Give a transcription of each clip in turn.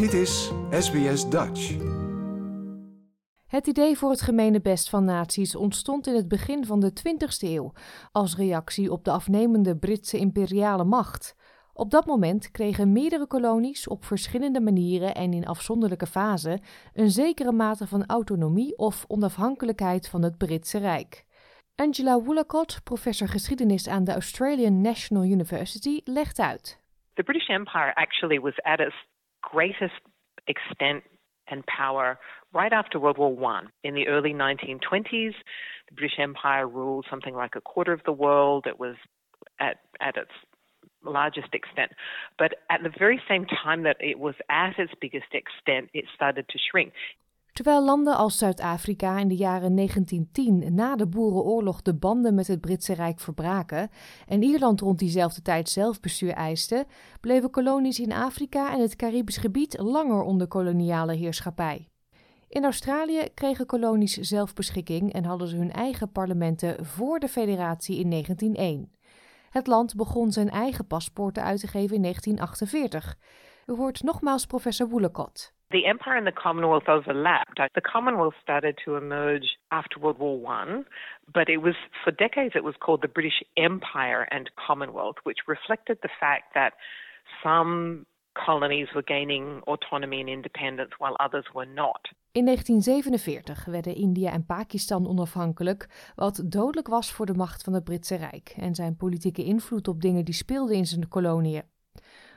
Dit is SBS Dutch. Het idee voor het gemene best van naties ontstond in het begin van de 20e eeuw als reactie op de afnemende Britse imperiale macht. Op dat moment kregen meerdere kolonies op verschillende manieren en in afzonderlijke fasen een zekere mate van autonomie of onafhankelijkheid van het Britse Rijk. Angela Woolacott, professor geschiedenis aan de Australian National University, legt uit. The British Empire actually was at its greatest extent and power right after World War One. In the early 1920s, the British Empire ruled something like a quarter of the world. It was at at its largest extent. But at the very same time that it was at its biggest extent, it started to shrink. Terwijl landen als Zuid-Afrika in de jaren 1910 na de Boerenoorlog de banden met het Britse Rijk verbraken en Ierland rond diezelfde tijd zelfbestuur eiste, bleven kolonies in Afrika en het Caribisch gebied langer onder koloniale heerschappij. In Australië kregen kolonies zelfbeschikking en hadden ze hun eigen parlementen voor de federatie in 1901. Het land begon zijn eigen paspoorten uit te geven in 1948. U hoort nogmaals professor Woolacott. The empire and the Commonwealth overlapped. The Commonwealth started to emerge after World War One, but it was for decades it was called the British Empire and Commonwealth, which reflected the fact that some colonies were gaining autonomy and independence while others were not. In 1947 werden India en Pakistan onafhankelijk, wat dodelijk was voor de macht van het Britse Rijk en zijn politieke invloed op dingen die speelden in zijn koloniën.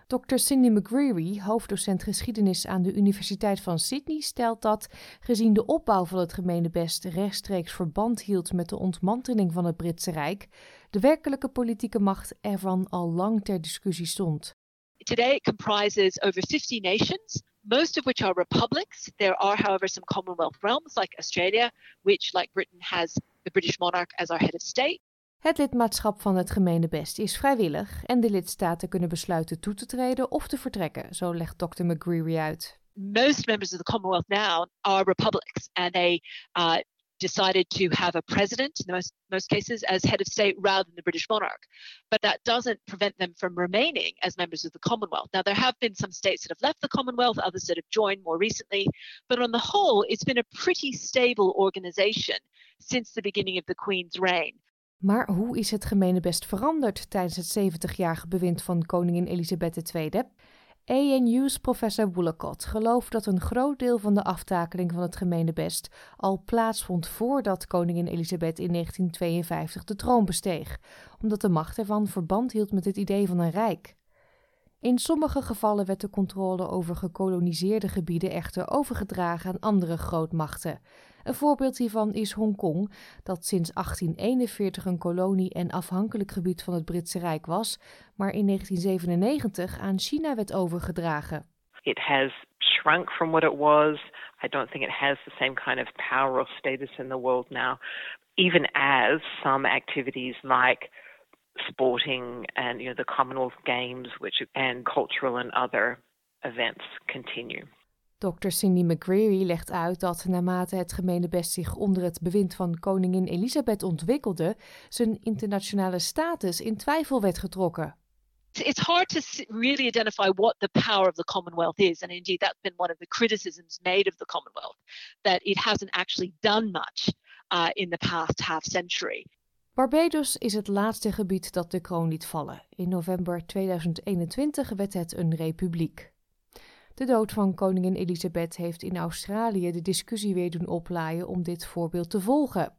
Dr. Cindy McGreary, hoofddocent geschiedenis aan de Universiteit van Sydney, stelt dat, gezien de opbouw van het gemeenebest rechtstreeks verband hield met de ontmanteling van het Britse Rijk, de werkelijke politieke macht ervan al lang ter discussie stond. Today comprises over 50 nations, most of which are republics. There are, however, some Commonwealth realms like Australia, which, like Britain, has the British monarch as our head of state. Het lidmaatschap van het gemeenebest is vrijwillig en de lidstaten kunnen besluiten toe te treden of te vertrekken, zo legt Dr. McGreary uit. Most members of the Commonwealth now are republics and they uh, decided to have a president in most, most cases as head of state rather than the British monarch. But that doesn't prevent them from remaining as members of the Commonwealth. Now, there have been some states that have left the Commonwealth, others that have joined more recently. But on the whole, it's been a pretty stable organization since the beginning of the Queen's reign. Maar hoe is het gemeenebest veranderd tijdens het 70-jarige bewind van koningin Elisabeth II? ANU's professor Woolacott gelooft dat een groot deel van de aftakeling van het gemeenebest al plaatsvond voordat koningin Elisabeth in 1952 de troon besteeg, omdat de macht ervan verband hield met het idee van een rijk. In sommige gevallen werd de controle over gekoloniseerde gebieden echter overgedragen aan andere grootmachten. Een voorbeeld hiervan is Hongkong, dat sinds 1841 een kolonie en afhankelijk gebied van het Britse Rijk was, maar in 1997 aan China werd overgedragen. It has shrunk from what it was. I don't think it has the same kind of power or status in the world now, even as some activities like sporting and you know the Commonwealth Games, which and cultural and other events continue. Dr. Cindy McGreary legt uit dat naarmate het gemeenebest zich onder het bewind van koningin Elisabeth ontwikkelde, zijn internationale status in twijfel werd getrokken. It's hard to really identify what the power of the Commonwealth is, and indeed that's been one of the criticisms made of the Commonwealth, that it hasn't actually done much uh, in the past half century. Barbados is het laatste gebied dat de kroon liet vallen. In november 2021 werd het een republiek. De dood van koningin Elisabeth heeft in Australië de discussie weer doen oplaaien om dit voorbeeld te volgen.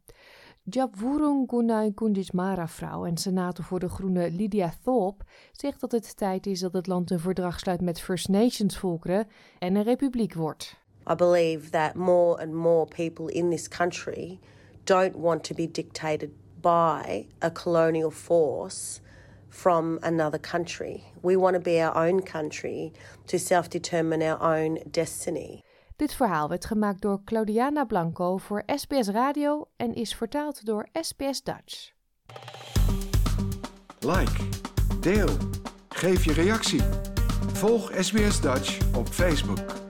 Jabwurung Gunay Kundismara vrouw en senator voor de Groene Lydia Thorpe zegt dat het tijd is dat het land een verdrag sluit met First Nations volkeren en een republiek wordt. I believe that more and more people in this country don't want to be dictated by a colonial force from another country. We want to be our own country to self determine our own destiny. Dit verhaal werd gemaakt door Claudiana Blanco voor SBS Radio en is vertaald door SBS Dutch. Like, deel, geef je reactie. Volg SBS Dutch op Facebook.